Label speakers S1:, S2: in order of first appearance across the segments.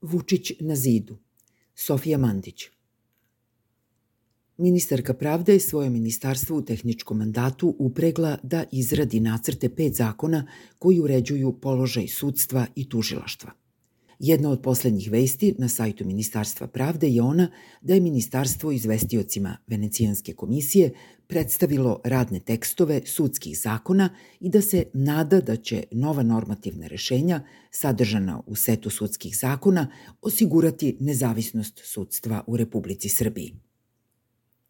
S1: Vučić na zidu. Sofija Mandić. Ministarka pravde je svoje ministarstvo u tehničkom mandatu upregla da izradi nacrte pet zakona koji uređuju položaj sudstva i tužilaštva. Jedna od poslednjih vesti na sajtu Ministarstva pravde je ona da je ministarstvo izvestiocima Venecijanske komisije predstavilo radne tekstove sudskih zakona i da se nada da će nova normativna rešenja sadržana u setu sudskih zakona osigurati nezavisnost sudstva u Republici Srbiji.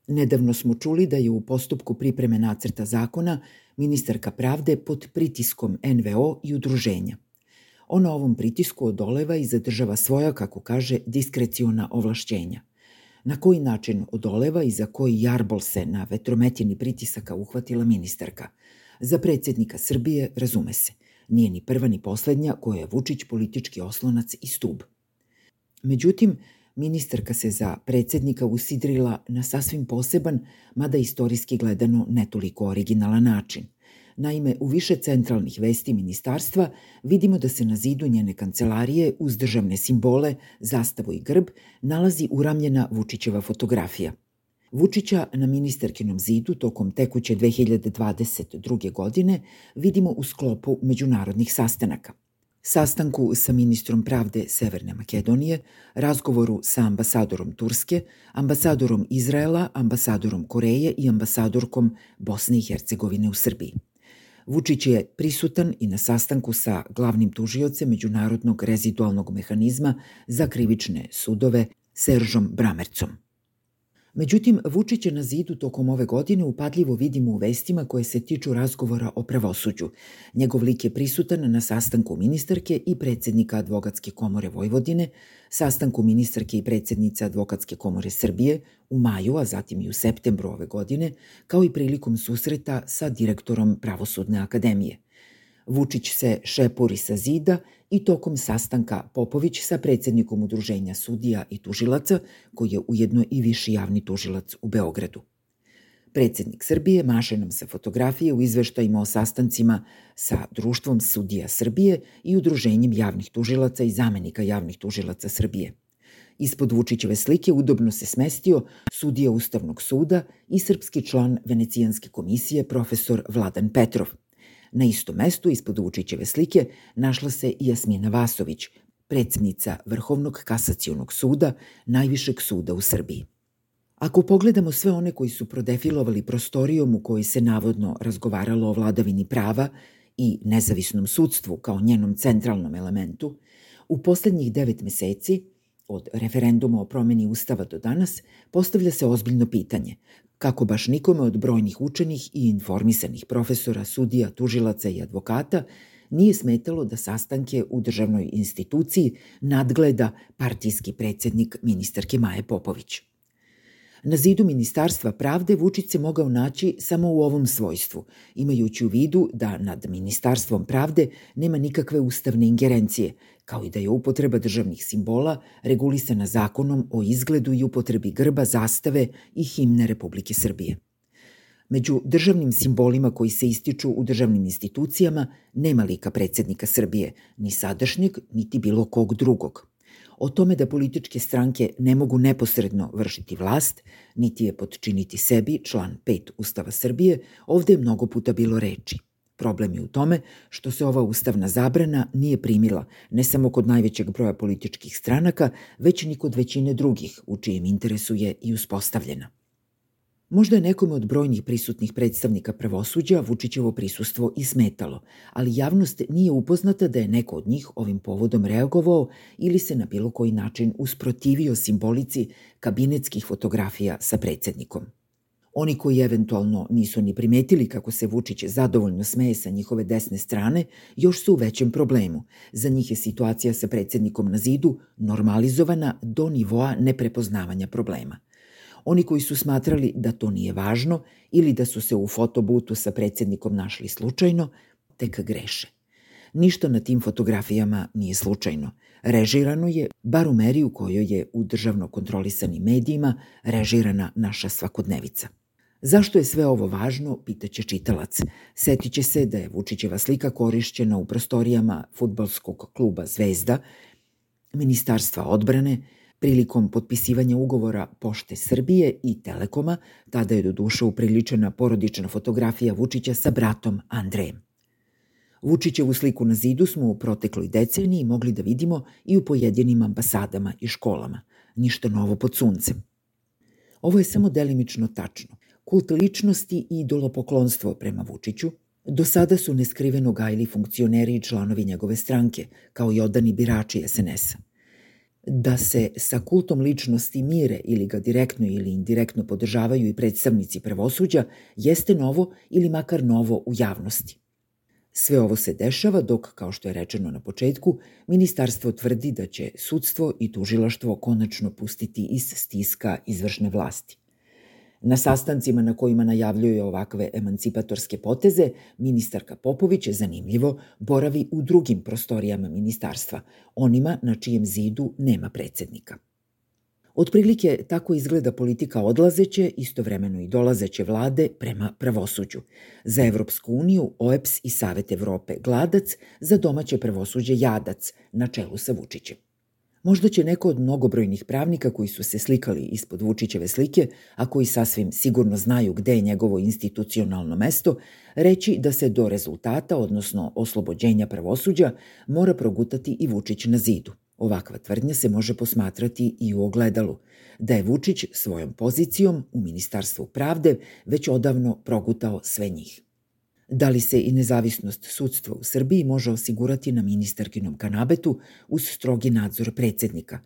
S1: Nedavno smo čuli da je u postupku pripreme nacrta zakona ministarka pravde pod pritiskom NVO i udruženja – Ona ovom pritisku odoleva i zadržava svoja, kako kaže, diskreciona ovlašćenja. Na koji način odoleva i za koji jarbol se na vetrometini pritisaka uhvatila ministarka? Za predsednika Srbije, razume se, nije ni prva ni poslednja koja je Vučić politički oslonac i stub. Međutim, ministarka se za predsednika usidrila na sasvim poseban, mada istorijski gledano ne toliko originalan način – Naime, u više centralnih vesti ministarstva vidimo da se na zidu njene kancelarije uz državne simbole, zastavu i grb nalazi uramljena Vučićeva fotografija. Vučića na ministarkinom zidu tokom tekuće 2022. godine vidimo u sklopu međunarodnih sastanaka. Sastanku sa ministrom pravde Severne Makedonije, razgovoru sa ambasadorom Turske, ambasadorom Izraela, ambasadorom Koreje i ambasadorkom Bosne i Hercegovine u Srbiji. Vučić je prisutan i na sastanku sa glavnim tužiocem Međunarodnog rezidualnog mehanizma za krivične sudove Seržom Bramercom. Međutim, Vučić je na zidu tokom ove godine upadljivo vidimo u vestima koje se tiču razgovora o pravosuđu. Njegov lik je prisutan na sastanku ministarke i predsednika Advokatske komore Vojvodine, sastanku ministarke i predsednice Advokatske komore Srbije u maju, a zatim i u septembru ove godine, kao i prilikom susreta sa direktorom Pravosudne akademije – Vučić se šepuri sa zida i tokom sastanka Popović sa predsednikom Udruženja sudija i tužilaca, koji je ujedno i viši javni tužilac u Beogradu. Predsednik Srbije maše nam sa fotografije u izveštajima o sastancima sa Društvom sudija Srbije i Udruženjem javnih tužilaca i zamenika javnih tužilaca Srbije. Ispod Vučićeve slike udobno se smestio sudija Ustavnog suda i srpski član Venecijanske komisije profesor Vladan Petrov – Na istom mestu, ispod Vučićeve slike, našla se i Jasmina Vasović, predsednica Vrhovnog kasacijonog suda, najvišeg suda u Srbiji. Ako pogledamo sve one koji su prodefilovali prostorijom u kojoj se navodno razgovaralo o vladavini prava i nezavisnom sudstvu kao njenom centralnom elementu, u poslednjih devet meseci, od referenduma o promeni Ustava do danas, postavlja se ozbiljno pitanje kako baš nikome od brojnih učenih i informisanih profesora, sudija, tužilaca i advokata nije smetalo da sastanke u državnoj instituciji nadgleda partijski predsednik ministarke Maje Popović. Na zidu Ministarstva pravde Vučić se mogao naći samo u ovom svojstvu, imajući u vidu da nad Ministarstvom pravde nema nikakve ustavne ingerencije, kao i da je upotreba državnih simbola regulisana zakonom o izgledu i upotrebi grba, zastave i himne Republike Srbije. Među državnim simbolima koji se ističu u državnim institucijama nema lika predsednika Srbije, ni sadašnjeg, niti bilo kog drugog. O tome da političke stranke ne mogu neposredno vršiti vlast, niti je podčiniti sebi, član 5 Ustava Srbije, ovde je mnogo puta bilo reči – Problem je u tome što se ova ustavna zabrana nije primila ne samo kod najvećeg broja političkih stranaka, već ni kod većine drugih u čijem interesu je i uspostavljena. Možda je nekome od brojnih prisutnih predstavnika pravosuđa Vučićevo prisustvo i smetalo, ali javnost nije upoznata da je neko od njih ovim povodom reagovao ili se na bilo koji način usprotivio simbolici kabinetskih fotografija sa predsednikom. Oni koji eventualno nisu ni primetili kako se Vučić zadovoljno smeje sa njihove desne strane, još su u većem problemu. Za njih je situacija sa predsednikom na zidu normalizovana do nivoa neprepoznavanja problema. Oni koji su smatrali da to nije važno ili da su se u fotobutu sa predsednikom našli slučajno, tek greše. Ništa na tim fotografijama nije slučajno. Režirano je, bar u meri u kojoj je u državno kontrolisanim medijima režirana naša svakodnevica. Zašto je sve ovo važno, pitaće čitalac. Setiće se da je Vučićeva slika korišćena u prostorijama futbalskog kluba Zvezda Ministarstva odbrane, prilikom potpisivanja ugovora Pošte Srbije i Telekoma, tada je do duše upriličena porodična fotografija Vučića sa bratom Andrejem. Vučićevu sliku na zidu smo u protekloj deceniji mogli da vidimo i u pojedinim ambasadama i školama. Ništa novo pod suncem. Ovo je samo delimično tačno. Kult ličnosti i idolopoklonstvo prema Vučiću do sada su neskriveno gajili funkcioneri i članovi njegove stranke, kao i odani birači SNS-a. Da se sa kultom ličnosti mire ili ga direktno ili indirektno podržavaju i predstavnici pravosuđa jeste novo ili makar novo u javnosti. Sve ovo se dešava dok, kao što je rečeno na početku, ministarstvo tvrdi da će sudstvo i tužilaštvo konačno pustiti iz stiska izvršne vlasti. Na sastancima na kojima najavljuje ovakve emancipatorske poteze, ministarka Popović je zanimljivo boravi u drugim prostorijama ministarstva, onima na čijem zidu nema predsednika. Otprilike tako izgleda politika odlazeće, istovremeno i dolazeće vlade prema pravosuđu. Za Evropsku uniju, OEPS i Savet Evrope gladac, za domaće pravosuđe jadac, na čelu sa Vučićem. Možda će neko od mnogobrojnih pravnika koji su se slikali ispod Vučićeve slike, a koji sasvim sigurno znaju gde je njegovo institucionalno mesto, reći da se do rezultata, odnosno oslobođenja pravosuđa, mora progutati i Vučić na zidu. Ovakva tvrdnja se može posmatrati i u ogledalu, da je Vučić svojom pozicijom u Ministarstvu pravde već odavno progutao sve njih. Da li se i nezavisnost sudstva u Srbiji može osigurati na ministarkinom kanabetu uz strogi nadzor predsednika?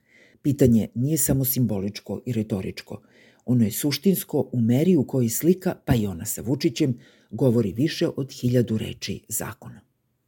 S1: Pitanje nije samo simboličko i retoričko. Ono je suštinsko u meri u kojoj slika, pa i ona sa Vučićem, govori više od hiljadu reči zakona.